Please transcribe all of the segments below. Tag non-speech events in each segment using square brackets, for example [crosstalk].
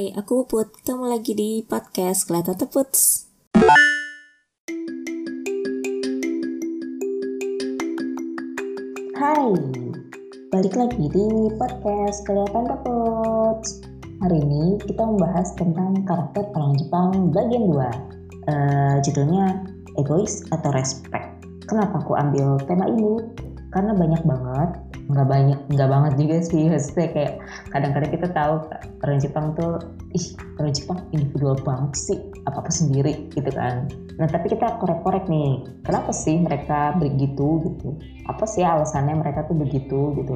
Hai, aku Put. Ketemu lagi di podcast Kelihatan Teputs. Hai, balik lagi di podcast Kelihatan Teputs. Hari ini kita membahas tentang karakter orang Jepang bagian 2. Uh, judulnya egois atau respect. Kenapa aku ambil tema ini? Karena banyak banget nggak banyak nggak banget juga sih. Maksudnya kayak kadang-kadang kita tahu orang Jepang tuh ih orang Jepang individual banget sih apa apa sendiri gitu kan. Nah tapi kita korek-korek nih kenapa sih mereka begitu? gitu. Apa sih alasannya mereka tuh begitu? gitu.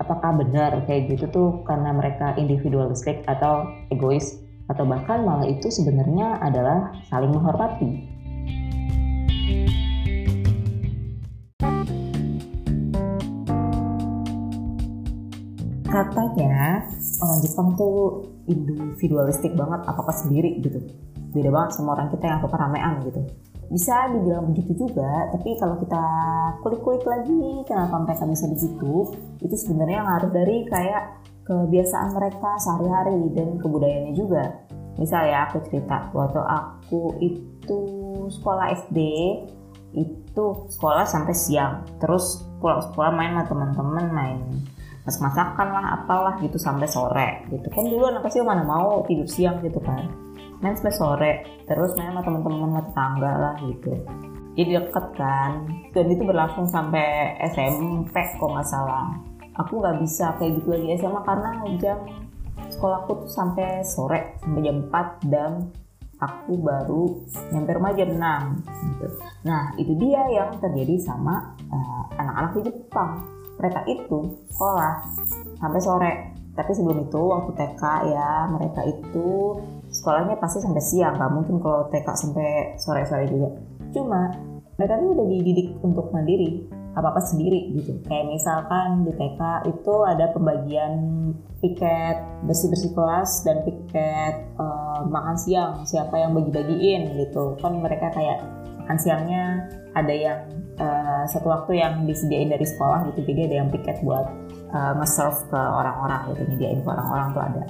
Apakah benar kayak gitu tuh karena mereka individualistik atau egois? Atau bahkan malah itu sebenarnya adalah saling menghormati katanya orang Jepang tuh individualistik banget apa-apa sendiri gitu. Beda banget sama orang kita yang suka ramean gitu. Bisa dibilang begitu juga tapi kalau kita kulik-kulik lagi kenapa mereka bisa begitu itu sebenarnya ngaruh dari kayak kebiasaan mereka sehari-hari dan kebudayaannya juga. Misal ya aku cerita waktu aku itu sekolah SD itu sekolah sampai siang. Terus pulang sekolah main sama teman-teman main masak masakan lah apalah gitu sampai sore gitu. Kan dulu anak kecil mana mau tidur siang gitu kan. Main sampai sore terus main sama teman-teman sama tetangga lah gitu. Jadi deket kan. Dan itu berlangsung sampai SMP kok nggak salah. Aku nggak bisa kayak gitu lagi SMA karena jam sekolahku tuh sampai sore sampai jam 4 dan aku baru nyampe rumah jam 6 gitu. Nah itu dia yang terjadi sama uh, anak-anak di Jepang mereka itu sekolah sampai sore. Tapi sebelum itu waktu TK ya mereka itu sekolahnya pasti sampai siang. Nggak mungkin kalau TK sampai sore-sore juga. Cuma mereka tuh udah dididik untuk mandiri apa-apa sendiri gitu. Kayak misalkan di TK itu ada pembagian piket bersih-bersih kelas dan piket uh, makan siang. Siapa yang bagi-bagiin gitu. Kan mereka kayak makan siangnya ada yang uh, satu waktu yang disediain dari sekolah gitu. Jadi ada yang piket buat uh, nge-serve ke orang-orang gitu nyediain ke orang-orang tuh ada.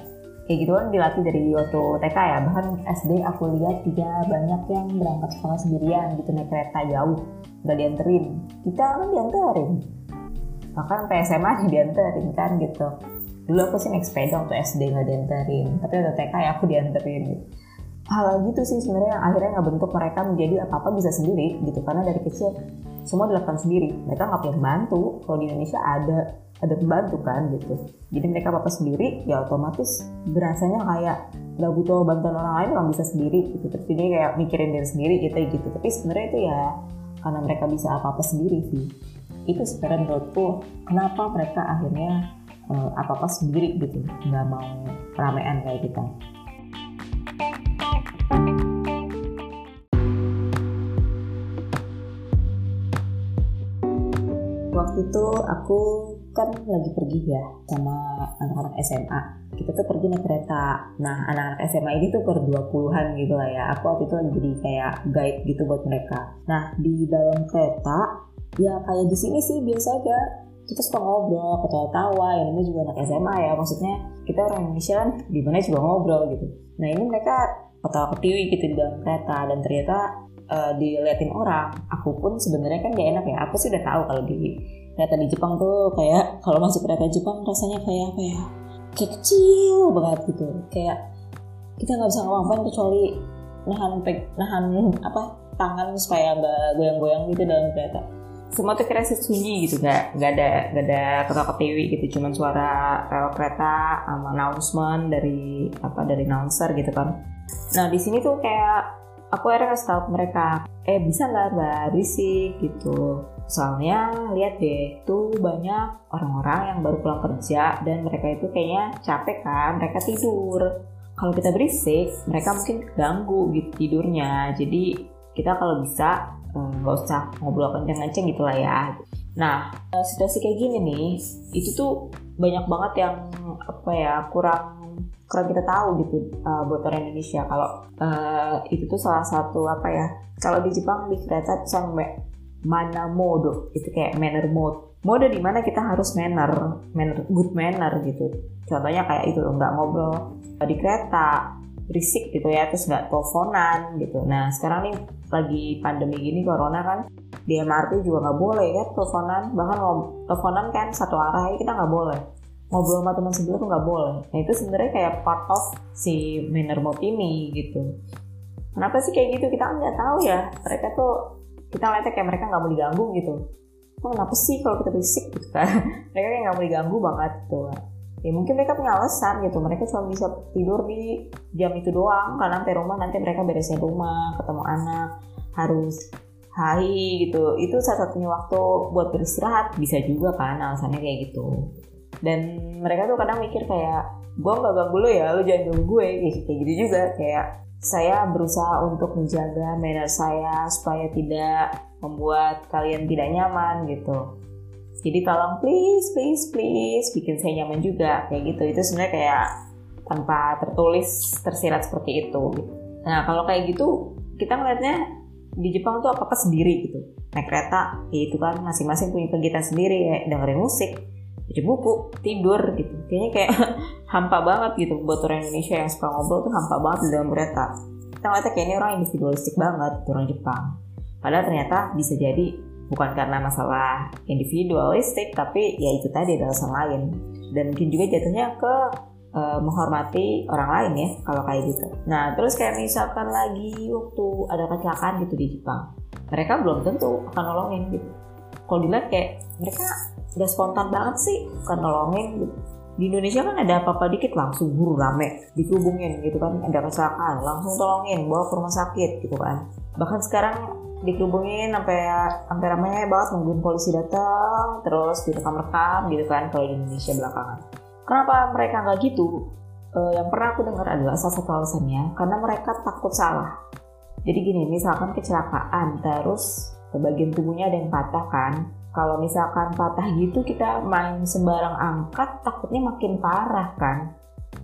Kayak gitu kan dilatih dari waktu TK ya. Bahkan SD aku lihat juga banyak yang berangkat sekolah sendirian gitu naik kereta jauh. Nggak dianterin. Kita kan dianterin. Bahkan sampai SMA [laughs] dianterin kan gitu. Dulu aku sih naik sepeda waktu SD nggak dianterin. Tapi waktu TK ya aku dianterin gitu hal gitu sih sebenarnya. Yang akhirnya nggak bentuk mereka menjadi apa apa bisa sendiri gitu. Karena dari kecil semua dilakukan sendiri. Mereka nggak perlu bantu kalau di Indonesia ada ada pembantu kan gitu. Jadi mereka apa apa sendiri ya otomatis berasanya kayak nggak butuh bantuan orang lain orang bisa sendiri gitu. Terus jadi kayak mikirin diri sendiri gitu gitu. Tapi sebenarnya itu ya karena mereka bisa apa apa sendiri sih. Itu sebenarnya menurutku. Kenapa mereka akhirnya eh, apa apa sendiri gitu nggak mau ramean kayak kita waktu itu aku kan lagi pergi ya sama anak-anak SMA kita tuh pergi naik kereta. Nah anak-anak SMA ini tuh per 20-an gitu lah ya. Aku waktu itu jadi kayak guide gitu buat mereka. Nah di dalam kereta ya kayak di sini sih biasa aja. Kita suka ngobrol ketawa-tawa. Yang ini juga anak SMA ya. Maksudnya kita orang Indonesia kan di mana juga ngobrol gitu. Nah ini mereka ketawa ketiwi gitu di dalam kereta. Dan ternyata uh, diliatin orang aku pun sebenarnya kan gak enak ya. Aku sih udah tahu kalau di kereta di Jepang tuh kayak kalau masuk kereta Jepang rasanya kayak apa ya kayak kecil banget gitu. Kayak kita nggak bisa ngomong kecuali nahan nahan apa tangan supaya nggak goyang-goyang gitu dalam kereta. Semua tuh kira sunyi gitu gak, gak ada gak ada kata TV gitu. Cuman suara rel kereta sama announcement dari apa dari announcer gitu kan. Nah di sini tuh kayak aku akhirnya kasih tahu mereka eh bisa nggak nggak berisik gitu. Soalnya lihat deh tuh banyak orang-orang yang baru pulang kerja dan mereka itu kayaknya capek kan mereka tidur. Kalau kita berisik mereka mungkin ganggu gitu tidurnya. Jadi kita kalau bisa Eh, nggak usah ngobrol kenceng-kenceng gitu lah ya. Nah eh, situasi kayak gini nih itu tuh banyak banget yang apa ya kurang kurang kita tahu gitu uh, orang Indonesia kalau uh, itu tuh salah satu apa ya kalau di Jepang di kereta sampai mana mode itu kayak manner mode mode di mana kita harus manner, manner good manner gitu. Contohnya kayak itu loh, nggak ngobrol di kereta, berisik gitu ya, terus nggak teleponan gitu. Nah sekarang nih lagi pandemi gini corona kan di MRT juga nggak boleh ya teleponan, bahkan teleponan kan satu arah kita nggak boleh. Ngobrol sama teman sebelah tuh nggak boleh. Nah itu sebenarnya kayak part of si manner mode ini gitu. Kenapa sih kayak gitu? Kita nggak tahu ya. Mereka tuh kita lihatnya kayak mereka nggak mau diganggu gitu oh, kenapa sih kalau kita berisik gitu kan [laughs] mereka kayak nggak mau diganggu banget gitu ya mungkin mereka punya alasan gitu mereka cuma bisa tidur di jam itu doang karena sampai rumah nanti mereka beresin rumah ketemu anak harus hai gitu itu salah satunya waktu buat beristirahat bisa juga kan alasannya kayak gitu dan mereka tuh kadang mikir kayak gue nggak ganggu lo ya lo jangan ganggu gue kayak gitu juga kayak saya berusaha untuk menjaga manner saya supaya tidak membuat kalian tidak nyaman gitu. Jadi tolong please, please, please bikin saya nyaman juga kayak gitu. Itu sebenarnya kayak tanpa tertulis tersirat seperti itu. Nah kalau kayak gitu kita ngeliatnya di Jepang tuh apa-apa sendiri gitu. Naik kereta, ya itu kan masing-masing punya kegiatan sendiri ya dengerin musik, baca buku, tidur gitu. Kayaknya kayak [laughs] hampa banget gitu buat orang Indonesia yang suka ngobrol tuh hampa banget di dalam kereta. Kita ngeliatnya kayaknya orang individualistik banget, orang Jepang. Padahal ternyata bisa jadi bukan karena masalah individualistik, tapi ya itu tadi ada alasan lain. Dan mungkin juga jatuhnya ke uh, menghormati orang lain ya kalau kayak gitu. Nah terus kayak misalkan lagi waktu ada kecelakaan gitu di Jepang, mereka belum tentu akan nolongin gitu. Kalau dilihat kayak mereka udah spontan banget sih kan nolongin gitu di Indonesia kan ada apa-apa dikit langsung buru rame dihubungin gitu kan. Ada kecelakaan langsung tolongin bawa ke rumah sakit gitu kan. Bahkan sekarang dikerubungin sampai sampai ramai banget nungguin polisi datang terus direkam-rekam gitu kan kalau di Indonesia belakangan. Kenapa mereka nggak gitu? Uh, yang pernah aku dengar adalah salah satu alasannya karena mereka takut salah. Jadi gini misalkan kecelakaan terus bagian tubuhnya ada yang patah kan kalau misalkan patah gitu kita main sembarang angkat takutnya makin parah kan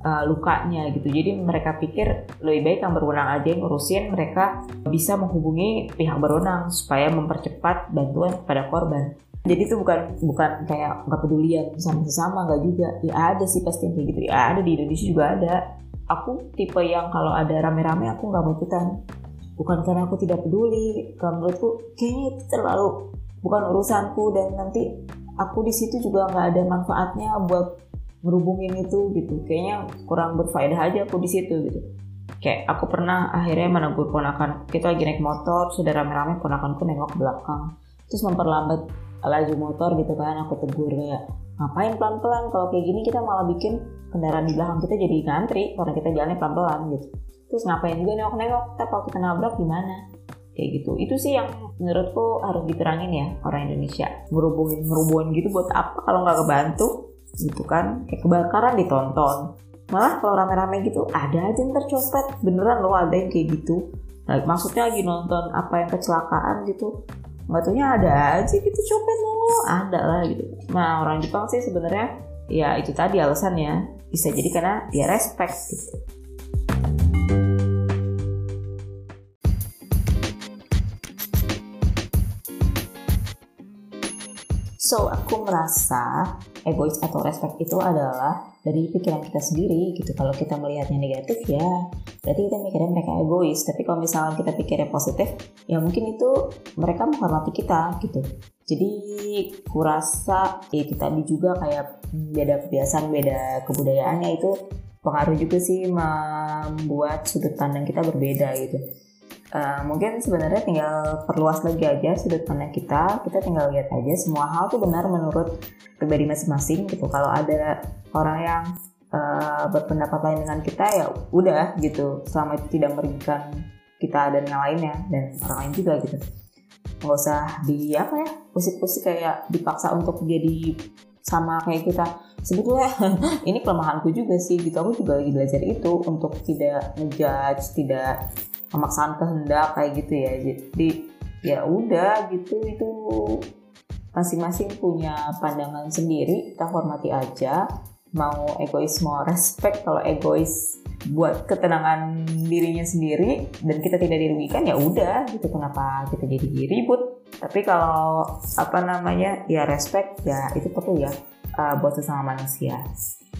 uh, lukanya gitu. Jadi mereka pikir lebih baik yang berwenang aja yang ngurusin mereka bisa menghubungi pihak berwenang supaya mempercepat bantuan kepada korban. Jadi itu bukan bukan kayak nggak pedulian sama sesama nggak juga. Ya ada sih pasti yang kayak gitu. Ya ada di Indonesia juga ada. Aku tipe yang kalau ada rame-rame aku nggak mau ikutan. Bukan karena aku tidak peduli kalau menurutku kayaknya itu terlalu bukan urusanku dan nanti aku di situ juga nggak ada manfaatnya buat merubungin itu gitu. Kayaknya kurang berfaedah aja aku di situ gitu. Kayak aku pernah akhirnya menegur ponakan kita lagi naik motor sudah rame-rame ponakanku nengok belakang. Terus memperlambat laju motor gitu kan aku tegur kayak ngapain pelan-pelan? Kalau kayak gini kita malah bikin kendaraan di belakang kita jadi ngantri karena kita jalannya pelan-pelan gitu. Terus ngapain juga nengok-nengok? Kita kalau kita nabrak gimana kayak gitu. Itu sih yang menurutku harus diterangin ya orang Indonesia. Ngerubungin ngerubungin gitu buat apa kalau nggak kebantu gitu kan? Kayak kebakaran ditonton. Malah kalau rame-rame gitu ada aja yang tercopet beneran loh ada yang kayak gitu. Nah, maksudnya lagi nonton apa yang kecelakaan gitu. Nggak ada aja gitu copet loh. Ada lah gitu. Nah orang Jepang sih sebenarnya ya itu tadi alasannya. Bisa jadi karena dia respect gitu So, aku merasa egois atau respect itu adalah dari pikiran kita sendiri gitu. Kalau kita melihatnya negatif ya, berarti kita mikirnya mereka egois. Tapi kalau misalnya kita pikirnya positif, ya mungkin itu mereka menghormati kita gitu. Jadi kurasa ya itu tadi juga kayak beda kebiasaan, beda kebudayaannya itu pengaruh juga sih membuat sudut pandang kita berbeda gitu Uh, mungkin sebenarnya tinggal perluas lagi aja sudut pandang kita. Kita tinggal lihat aja semua hal tuh benar menurut pribadi masing-masing gitu. Kalau ada orang yang uh, berpendapat lain dengan kita ya udah gitu. Selama itu tidak merugikan kita dan yang lainnya dan orang lain juga gitu. Nggak usah di apa ya pusing-pusing kayak dipaksa untuk jadi sama kayak kita. Sebetulnya [laughs] ini kelemahanku juga sih gitu. Aku juga lagi belajar itu untuk tidak ngejudge tidak pemaksaan kehendak kayak gitu ya. Jadi ya udah gitu itu. Masing-masing punya pandangan sendiri kita hormati aja. Mau egois mau respect. Kalau egois buat ketenangan dirinya sendiri dan kita tidak dirugikan ya udah gitu. Kenapa kita jadi ribut? Tapi kalau apa namanya ya respect ya itu perlu ya uh, buat sesama manusia.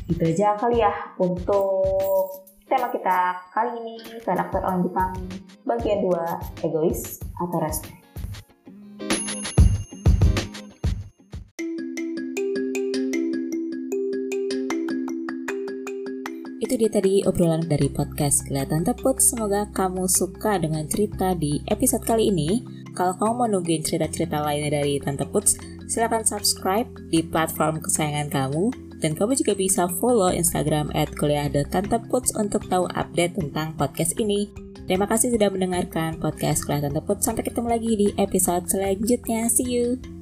Itu aja kali ya untuk tema kita kali ini karakter orang Jepang bagian 2 egois atau respect Itu dia tadi obrolan dari podcast Kelihatan Teput. Semoga kamu suka dengan cerita di episode kali ini. Kalau kamu mau nungguin cerita-cerita lainnya dari Tante Puts, silahkan subscribe di platform kesayangan kamu. Dan kamu juga bisa follow Instagram at kuliah.tanteputs untuk tahu update tentang podcast ini. Terima kasih sudah mendengarkan podcast Kelihatan Teput. Sampai ketemu lagi di episode selanjutnya. See you!